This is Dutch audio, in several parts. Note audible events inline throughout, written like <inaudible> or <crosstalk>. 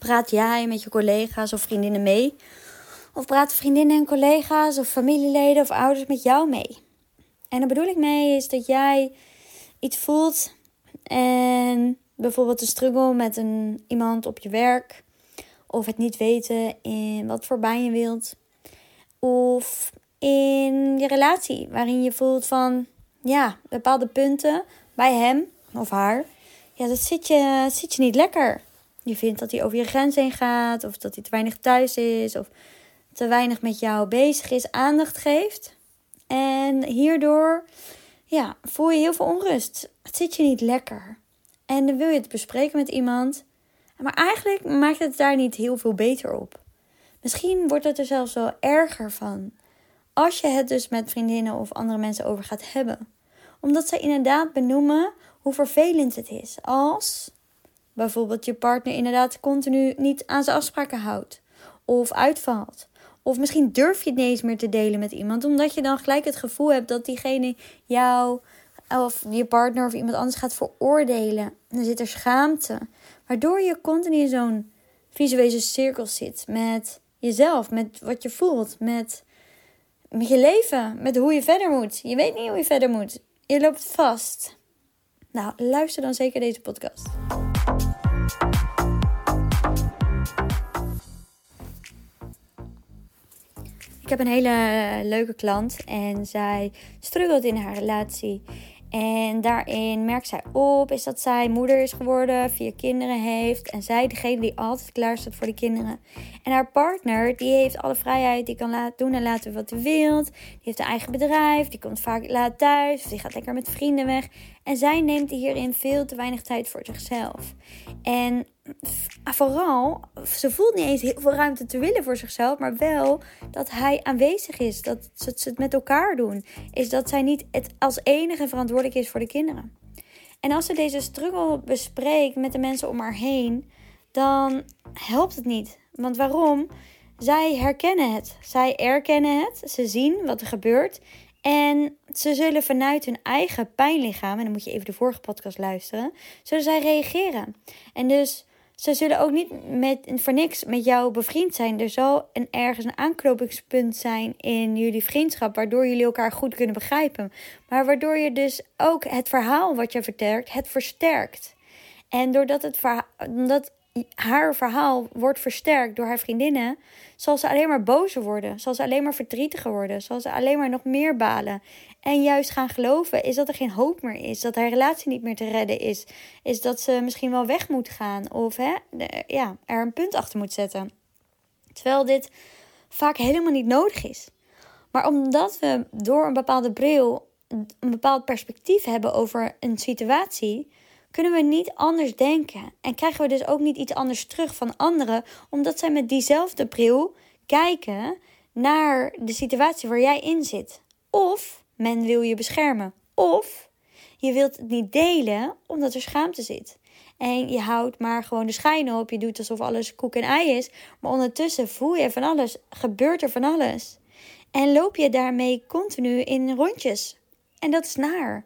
Praat jij met je collega's of vriendinnen mee? Of praten vriendinnen en collega's of familieleden of ouders met jou mee? En daar bedoel ik mee is dat jij iets voelt en bijvoorbeeld een struggle met een, iemand op je werk. Of het niet weten in wat voor baan je wilt. Of in je relatie, waarin je voelt van ja, bepaalde punten bij hem of haar. Ja, dat zit je, zit je niet lekker. Je vindt dat hij over je grens heen gaat, of dat hij te weinig thuis is, of te weinig met jou bezig is, aandacht geeft. En hierdoor ja, voel je heel veel onrust. Het zit je niet lekker. En dan wil je het bespreken met iemand. Maar eigenlijk maakt het daar niet heel veel beter op. Misschien wordt het er zelfs wel erger van. Als je het dus met vriendinnen of andere mensen over gaat hebben. Omdat zij inderdaad benoemen hoe vervelend het is. Als bijvoorbeeld je partner inderdaad continu niet aan zijn afspraken houdt. Of uitvalt. Of misschien durf je het niet eens meer te delen met iemand. Omdat je dan gelijk het gevoel hebt dat diegene jou of je partner of iemand anders gaat veroordelen. Dan zit er schaamte. Waardoor je continu in zo'n visuele cirkel zit. Met jezelf, met wat je voelt, met, met je leven, met hoe je verder moet. Je weet niet hoe je verder moet. Je loopt vast. Nou, luister dan zeker deze podcast. Ik heb een hele leuke klant en zij struggelt in haar relatie. En daarin merkt zij op is dat zij moeder is geworden, vier kinderen heeft. En zij degene die altijd klaar staat voor de kinderen. En haar partner, die heeft alle vrijheid. Die kan doen en laten wat hij wil. Die heeft een eigen bedrijf. Die komt vaak laat thuis. Die gaat lekker met vrienden weg. En zij neemt hierin veel te weinig tijd voor zichzelf. En vooral, ze voelt niet eens heel veel ruimte te willen voor zichzelf, maar wel dat hij aanwezig is, dat ze het met elkaar doen. Is dat zij niet het als enige verantwoordelijk is voor de kinderen. En als ze deze struggle bespreekt met de mensen om haar heen, dan helpt het niet. Want waarom? Zij herkennen het. Zij erkennen het. Ze zien wat er gebeurt. En ze zullen vanuit hun eigen pijnlichaam, en dan moet je even de vorige podcast luisteren, zullen zij reageren. En dus ze zullen ook niet met, voor niks met jou bevriend zijn. Er zal een, ergens een aanknopingspunt zijn in jullie vriendschap, waardoor jullie elkaar goed kunnen begrijpen. Maar waardoor je dus ook het verhaal wat je vertelt, het versterkt. En doordat het verhaal, omdat haar verhaal wordt versterkt door haar vriendinnen, zal ze alleen maar bozer worden. Zal ze alleen maar verdrietiger worden. Zal ze alleen maar nog meer balen. En juist gaan geloven is dat er geen hoop meer is. Dat haar relatie niet meer te redden is. Is dat ze misschien wel weg moet gaan. Of hè, ja, er een punt achter moet zetten. Terwijl dit vaak helemaal niet nodig is. Maar omdat we door een bepaalde bril een bepaald perspectief hebben over een situatie, kunnen we niet anders denken. En krijgen we dus ook niet iets anders terug van anderen, omdat zij met diezelfde bril kijken naar de situatie waar jij in zit. Of men wil je beschermen. Of je wilt het niet delen omdat er schaamte zit. En je houdt maar gewoon de schijn op. Je doet alsof alles koek en ei is. Maar ondertussen voel je van alles. Gebeurt er van alles. En loop je daarmee continu in rondjes. En dat is naar.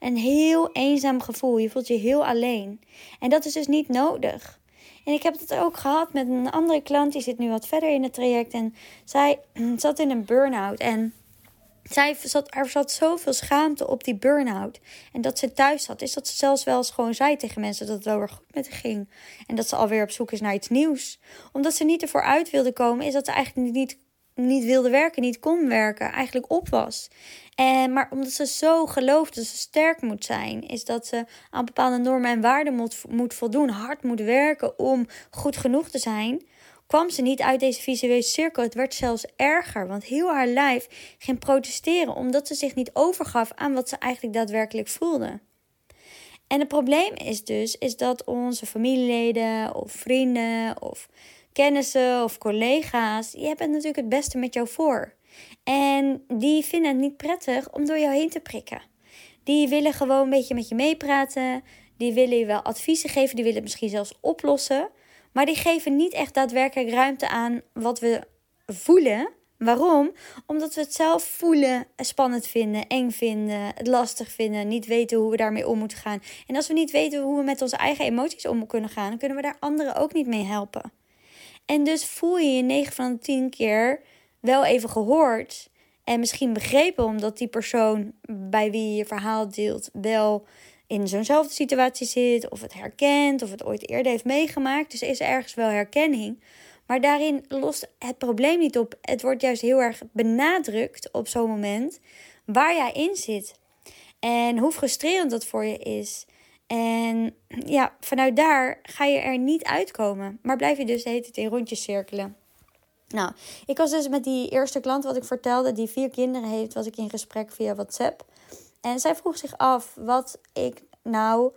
Een heel eenzaam gevoel. Je voelt je heel alleen. En dat is dus niet nodig. En ik heb het ook gehad met een andere klant. Die zit nu wat verder in het traject. En zij <clears throat> zat in een burn-out. En zij zat, er zat zoveel schaamte op die burn-out. En dat ze thuis zat. Is dat ze zelfs wel eens gewoon zei tegen mensen dat het wel weer goed met haar ging. En dat ze alweer op zoek is naar iets nieuws. Omdat ze niet ervoor uit wilde komen. Is dat ze eigenlijk niet, niet wilde werken. Niet kon werken. Eigenlijk op was. En, maar omdat ze zo gelooft dat ze sterk moet zijn, is dat ze aan bepaalde normen en waarden moet, moet voldoen, hard moet werken om goed genoeg te zijn, kwam ze niet uit deze visuele cirkel. Het werd zelfs erger, want heel haar lijf ging protesteren omdat ze zich niet overgaf aan wat ze eigenlijk daadwerkelijk voelde. En het probleem is dus is dat onze familieleden of vrienden of kennissen of collega's, die hebben het natuurlijk het beste met jou voor. En die vinden het niet prettig om door jou heen te prikken. Die willen gewoon een beetje met je meepraten. Die willen je wel adviezen geven. Die willen het misschien zelfs oplossen. Maar die geven niet echt daadwerkelijk ruimte aan wat we voelen Waarom? Omdat we het zelf voelen, spannend vinden, eng vinden, het lastig vinden, niet weten hoe we daarmee om moeten gaan. En als we niet weten hoe we met onze eigen emoties om kunnen gaan, dan kunnen we daar anderen ook niet mee helpen. En dus voel je je 9 van de 10 keer wel even gehoord en misschien begrepen, omdat die persoon bij wie je je verhaal deelt wel in zo'nzelfde situatie zit, of het herkent, of het ooit eerder heeft meegemaakt. Dus is er ergens wel herkenning. Maar daarin lost het probleem niet op. Het wordt juist heel erg benadrukt op zo'n moment waar jij in zit. En hoe frustrerend dat voor je is. En ja, vanuit daar ga je er niet uitkomen. Maar blijf je dus de hele tijd in rondjes cirkelen. Nou, ik was dus met die eerste klant wat ik vertelde, die vier kinderen heeft, was ik in gesprek via WhatsApp. En zij vroeg zich af wat ik nou,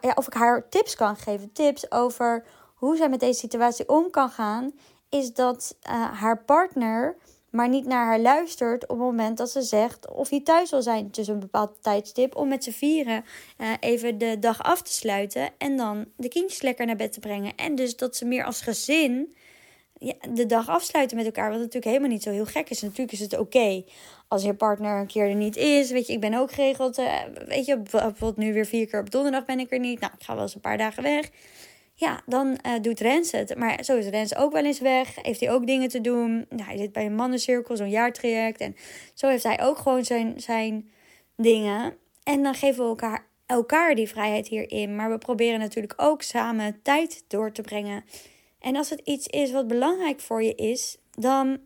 ja, of ik haar tips kan geven. Tips over hoe zij met deze situatie om kan gaan, is dat uh, haar partner maar niet naar haar luistert op het moment dat ze zegt of hij thuis wil zijn tussen een bepaald tijdstip om met z'n vieren uh, even de dag af te sluiten en dan de kindjes lekker naar bed te brengen. En dus dat ze meer als gezin de dag afsluiten met elkaar. Wat natuurlijk helemaal niet zo heel gek is. Natuurlijk is het oké als je partner een keer er niet is. Weet je, ik ben ook geregeld. Uh, weet je, bijvoorbeeld nu weer vier keer op donderdag ben ik er niet. Nou, ik ga wel eens een paar dagen weg. Ja, dan uh, doet Rens het. Maar zo is Rens ook wel eens weg. Heeft hij ook dingen te doen. Nou, hij zit bij een mannencirkel, zo'n jaartraject. En zo heeft hij ook gewoon zijn, zijn dingen. En dan geven we elkaar, elkaar die vrijheid hierin. Maar we proberen natuurlijk ook samen tijd door te brengen. En als het iets is wat belangrijk voor je is, dan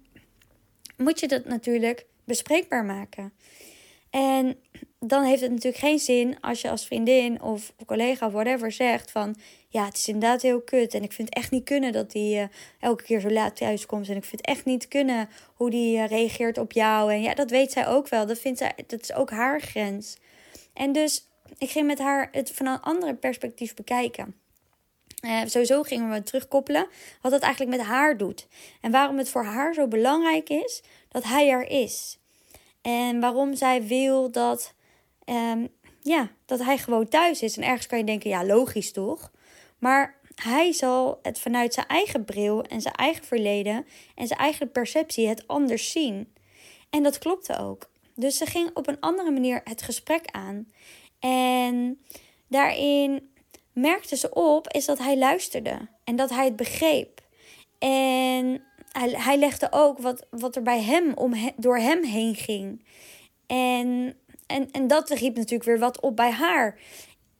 moet je dat natuurlijk bespreekbaar maken. En dan heeft het natuurlijk geen zin als je als vriendin of collega of whatever zegt van ja, het is inderdaad heel kut. En ik vind het echt niet kunnen dat hij uh, elke keer zo laat thuis komt. En ik vind het echt niet kunnen hoe die uh, reageert op jou. En ja, dat weet zij ook wel. Dat, vindt zij, dat is ook haar grens. En dus ik ging met haar het van een andere perspectief bekijken. Uh, sowieso gingen we terugkoppelen wat het eigenlijk met haar doet. En waarom het voor haar zo belangrijk is dat hij er is. En waarom zij wil dat, um, ja, dat hij gewoon thuis is. En ergens kan je denken, ja, logisch toch? Maar hij zal het vanuit zijn eigen bril en zijn eigen verleden en zijn eigen perceptie het anders zien. En dat klopte ook. Dus ze ging op een andere manier het gesprek aan. En daarin merkte ze op is dat hij luisterde en dat hij het begreep. En hij, legde ook wat, wat er bij hem om door hem heen ging. En, en, en dat riep natuurlijk weer wat op bij haar.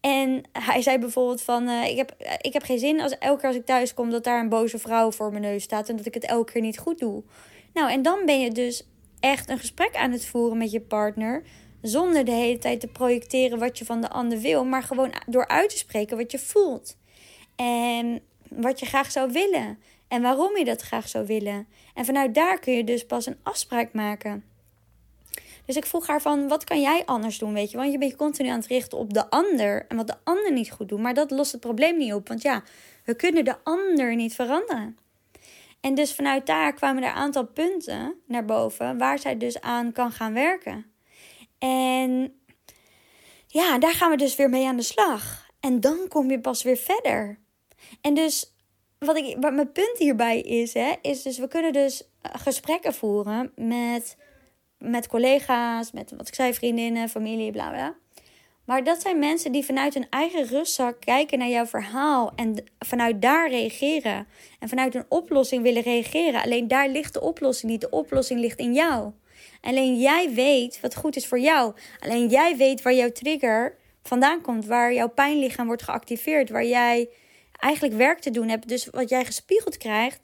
En hij zei bijvoorbeeld van, uh, ik, heb, ik heb geen zin als elke keer als ik thuis kom dat daar een boze vrouw voor mijn neus staat en dat ik het elke keer niet goed doe. Nou, en dan ben je dus echt een gesprek aan het voeren met je partner zonder de hele tijd te projecteren wat je van de ander wil, maar gewoon door uit te spreken wat je voelt. En wat je graag zou willen. En waarom je dat graag zou willen. En vanuit daar kun je dus pas een afspraak maken. Dus ik vroeg haar van, wat kan jij anders doen, weet je? Want je bent continu aan het richten op de ander en wat de ander niet goed doet. Maar dat lost het probleem niet op, want ja, we kunnen de ander niet veranderen. En dus vanuit daar kwamen er een aantal punten naar boven waar zij dus aan kan gaan werken. En ja, daar gaan we dus weer mee aan de slag. En dan kom je pas weer verder. En dus wat, ik, wat mijn punt hierbij is, hè, is dus we kunnen dus eh, gesprekken voeren met, met collega's, met wat ik zei, vriendinnen, familie, bla bla. Maar dat zijn mensen die vanuit hun eigen rustzak kijken naar jouw verhaal en vanuit daar reageren. En vanuit een oplossing willen reageren. Alleen daar ligt de oplossing niet. De oplossing ligt in jou. Alleen jij weet wat goed is voor jou. Alleen jij weet waar jouw trigger vandaan komt, waar jouw pijnlichaam wordt geactiveerd, waar jij eigenlijk werk te doen hebt. Dus wat jij gespiegeld krijgt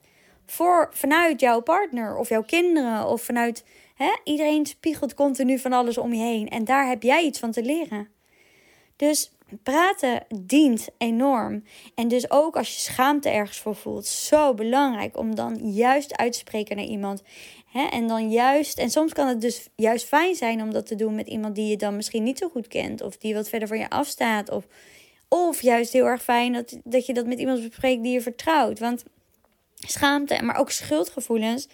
voor, vanuit jouw partner of jouw kinderen of vanuit hè, iedereen spiegelt continu van alles om je heen. En daar heb jij iets van te leren. Dus praten dient enorm. En dus ook als je schaamte ergens voor voelt, zo belangrijk om dan juist uit te spreken naar iemand. En dan juist, en soms kan het dus juist fijn zijn om dat te doen met iemand die je dan misschien niet zo goed kent, of die wat verder van je afstaat. Of, of juist heel erg fijn dat, dat je dat met iemand bespreekt die je vertrouwt. Want schaamte, maar ook schuldgevoelens,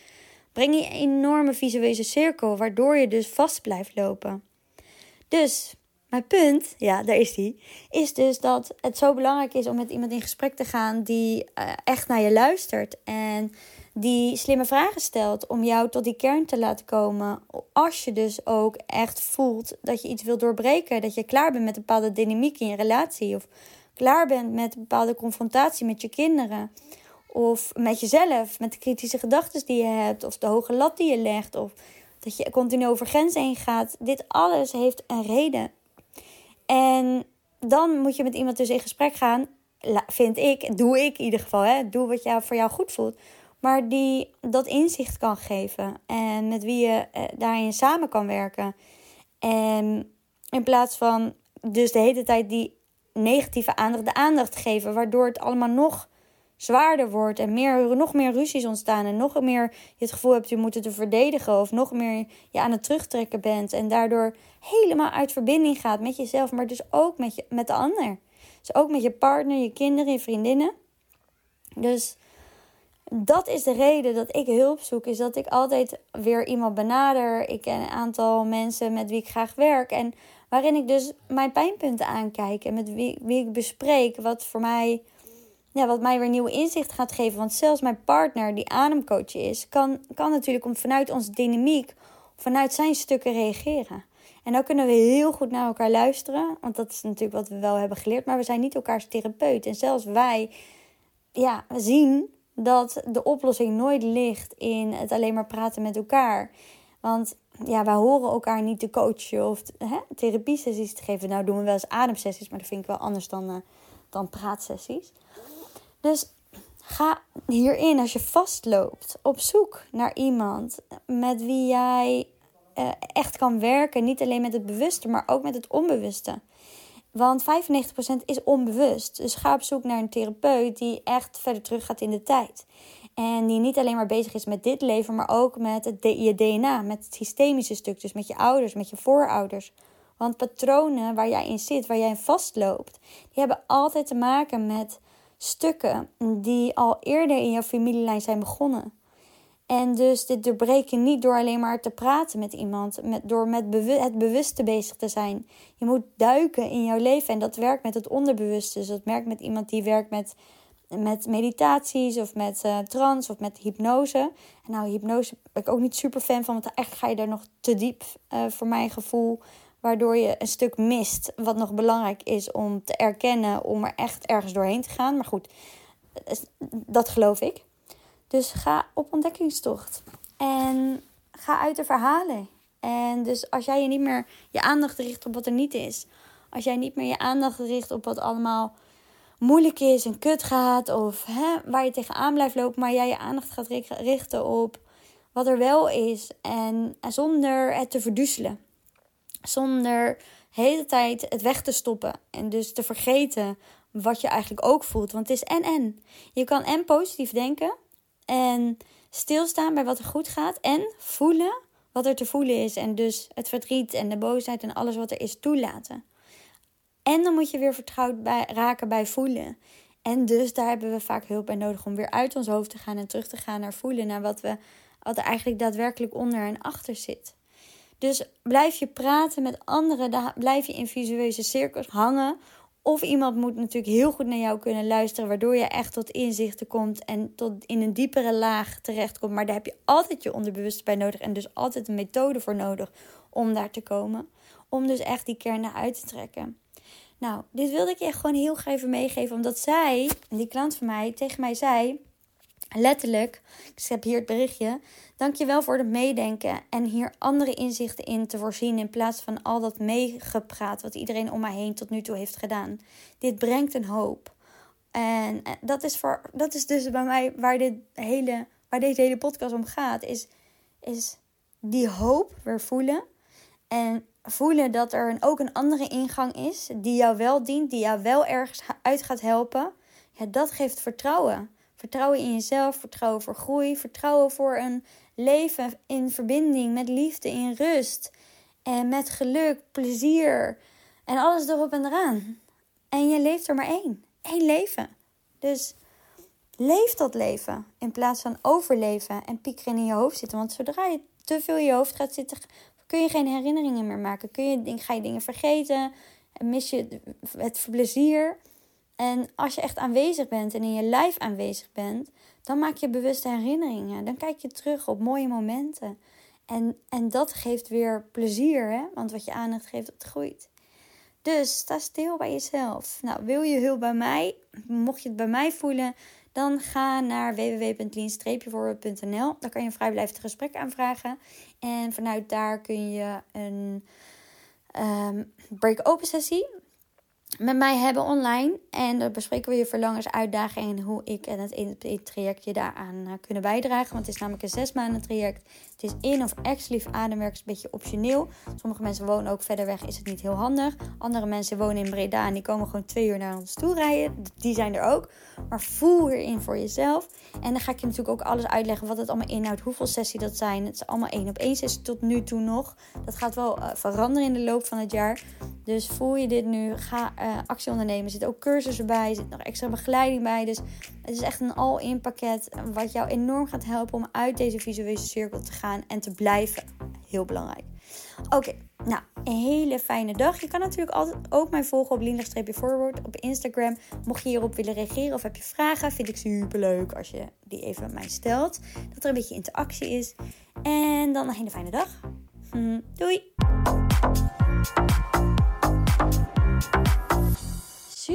brengen je een enorme visuele cirkel, waardoor je dus vast blijft lopen. Dus mijn punt, ja, daar is die, is dus dat het zo belangrijk is om met iemand in gesprek te gaan die uh, echt naar je luistert en die slimme vragen stelt om jou tot die kern te laten komen. Als je dus ook echt voelt dat je iets wil doorbreken, dat je klaar bent met een bepaalde dynamiek in je relatie of klaar bent met een bepaalde confrontatie met je kinderen. Of met jezelf, met de kritische gedachten die je hebt, of de hoge lat die je legt, of dat je continu over grenzen heen gaat. Dit alles heeft een reden. En dan moet je met iemand dus in gesprek gaan, vind ik, doe ik in ieder geval, hè, doe wat jou, voor jou goed voelt. Maar die dat inzicht kan geven en met wie je eh, daarin samen kan werken. En in plaats van dus de hele tijd die negatieve aandacht de aandacht geven, waardoor het allemaal nog zwaarder wordt en meer, nog meer ruzies ontstaan en nog meer je het gevoel hebt je moeten te verdedigen of nog meer je aan het terugtrekken bent en daardoor helemaal uit verbinding gaat met jezelf, maar dus ook met, je, met de ander. Dus ook met je partner, je kinderen, je vriendinnen. Dus dat is de reden dat ik hulp zoek. Is dat ik altijd weer iemand benader. Ik ken een aantal mensen met wie ik graag werk. En waarin ik dus mijn pijnpunten aankijk. En met wie, ik bespreek. Wat voor mij ja, wat mij weer nieuwe inzicht gaat geven. Want zelfs mijn partner, die ademcoach is, kan, kan natuurlijk om vanuit onze dynamiek, vanuit zijn stukken reageren. En dan kunnen we heel goed naar elkaar luisteren. Want dat is natuurlijk wat we wel hebben geleerd. Maar we zijn niet elkaars therapeut. En zelfs wij ja, zien dat de oplossing nooit ligt in het alleen maar praten met elkaar. Want ja, wij horen elkaar niet te coachen of hè, therapie-sessies te geven. Nou doen we wel eens ademsessies, maar dat vind ik wel anders dan, uh, dan praatsessies. Dus ga hierin, als je vastloopt, op zoek naar iemand met wie jij uh, echt kan werken. Niet alleen met het bewuste, maar ook met het onbewuste. Want 95% is onbewust. Dus ga op zoek naar een therapeut die echt verder terug gaat in de tijd. En die niet alleen maar bezig is met dit leven, maar ook met het, je DNA, met het systemische stuk. Dus met je ouders, met je voorouders. Want patronen waar jij in zit, waar jij in vastloopt, die hebben altijd te maken met stukken die al eerder in jouw familielijn zijn begonnen. En dus dit doorbreken niet door alleen maar te praten met iemand, met, door met het bewuste bezig te zijn. Je moet duiken in jouw leven en dat werkt met het onderbewuste. Dus dat werkt met iemand die werkt met, met meditaties of met uh, trance of met hypnose. En nou, hypnose ben ik ook niet super fan van, want eigenlijk ga je daar nog te diep uh, voor mijn gevoel. Waardoor je een stuk mist wat nog belangrijk is om te erkennen, om er echt ergens doorheen te gaan. Maar goed, dat geloof ik. Dus ga op ontdekkingstocht. En ga uit de verhalen. En dus als jij je niet meer je aandacht richt op wat er niet is. Als jij niet meer je aandacht richt op wat allemaal moeilijk is en kut gaat. Of hè, waar je tegenaan blijft lopen. Maar jij je aandacht gaat richten op wat er wel is. En zonder het te verduzzelen. Zonder de hele tijd het weg te stoppen. En dus te vergeten wat je eigenlijk ook voelt. Want het is en en. Je kan en positief denken. En stilstaan bij wat er goed gaat. En voelen wat er te voelen is. En dus het verdriet en de boosheid en alles wat er is toelaten. En dan moet je weer vertrouwd bij, raken bij voelen. En dus daar hebben we vaak hulp bij nodig om weer uit ons hoofd te gaan en terug te gaan naar voelen. Naar wat, we, wat er eigenlijk daadwerkelijk onder en achter zit. Dus blijf je praten met anderen, blijf je in visueuze cirkels hangen. Of iemand moet natuurlijk heel goed naar jou kunnen luisteren, waardoor je echt tot inzichten komt en tot in een diepere laag terechtkomt. Maar daar heb je altijd je onderbewuste bij nodig en dus altijd een methode voor nodig om daar te komen. Om dus echt die kern naar uit te trekken. Nou, dit wilde ik je gewoon heel graag even meegeven, omdat zij, die klant van mij, tegen mij zei Letterlijk, ik heb hier het berichtje. Dankjewel voor het meedenken en hier andere inzichten in te voorzien in plaats van al dat meegepraat wat iedereen om mij heen tot nu toe heeft gedaan. Dit brengt een hoop. En dat is, voor, dat is dus bij mij waar, dit hele, waar deze hele podcast om gaat. Is, is die hoop weer voelen. En voelen dat er een, ook een andere ingang is die jou wel dient, die jou wel ergens uit gaat helpen. Ja, dat geeft vertrouwen. Vertrouwen in jezelf, vertrouwen voor groei, vertrouwen voor een leven in verbinding met liefde, in rust en met geluk, plezier en alles erop en eraan. En je leeft er maar één. Eén leven. Dus leef dat leven in plaats van overleven en piekeren in je hoofd zitten. Want zodra je te veel in je hoofd gaat zitten, kun je geen herinneringen meer maken. Kun je, ga je dingen vergeten. Mis je het plezier. En als je echt aanwezig bent en in je lijf aanwezig bent, dan maak je bewuste herinneringen. Dan kijk je terug op mooie momenten. En, en dat geeft weer plezier, hè? want wat je aandacht geeft, dat groeit. Dus sta stil bij jezelf. Nou, wil je hulp bij mij? Mocht je het bij mij voelen, dan ga naar www.lean-forward.nl. Daar kan je een vrijblijvend gesprek aanvragen. En vanuit daar kun je een um, break-open sessie met mij hebben online. En dan bespreken we je verlangens, uitdagingen en hoe ik en het traject je daaraan uh, kunnen bijdragen. Want het is namelijk een zes maanden traject. Het is in of ex-lief ademwerk, is een beetje optioneel. Sommige mensen wonen ook verder weg, is het niet heel handig. Andere mensen wonen in Breda en die komen gewoon twee uur naar ons toe rijden. Die zijn er ook. Maar voel hierin voor jezelf. En dan ga ik je natuurlijk ook alles uitleggen wat het allemaal inhoudt, hoeveel sessies dat zijn. Het is allemaal één op één sessie tot nu toe nog. Dat gaat wel uh, veranderen in de loop van het jaar. Dus voel je dit nu, ga uh, actie ondernemen. Er zitten ook cursussen bij, er zit nog extra begeleiding bij. Dus het is echt een all-in pakket wat jou enorm gaat helpen om uit deze visuele cirkel te gaan en te blijven. Heel belangrijk. Oké, nou, een hele fijne dag. Je kan natuurlijk altijd ook mij volgen op Linda-forward op Instagram. Mocht je hierop willen reageren of heb je vragen, vind ik super leuk als je die even aan mij stelt. Dat er een beetje interactie is. En dan een hele fijne dag. Hm, doei!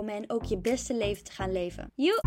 komen en ook je beste leven te gaan leven. Joe!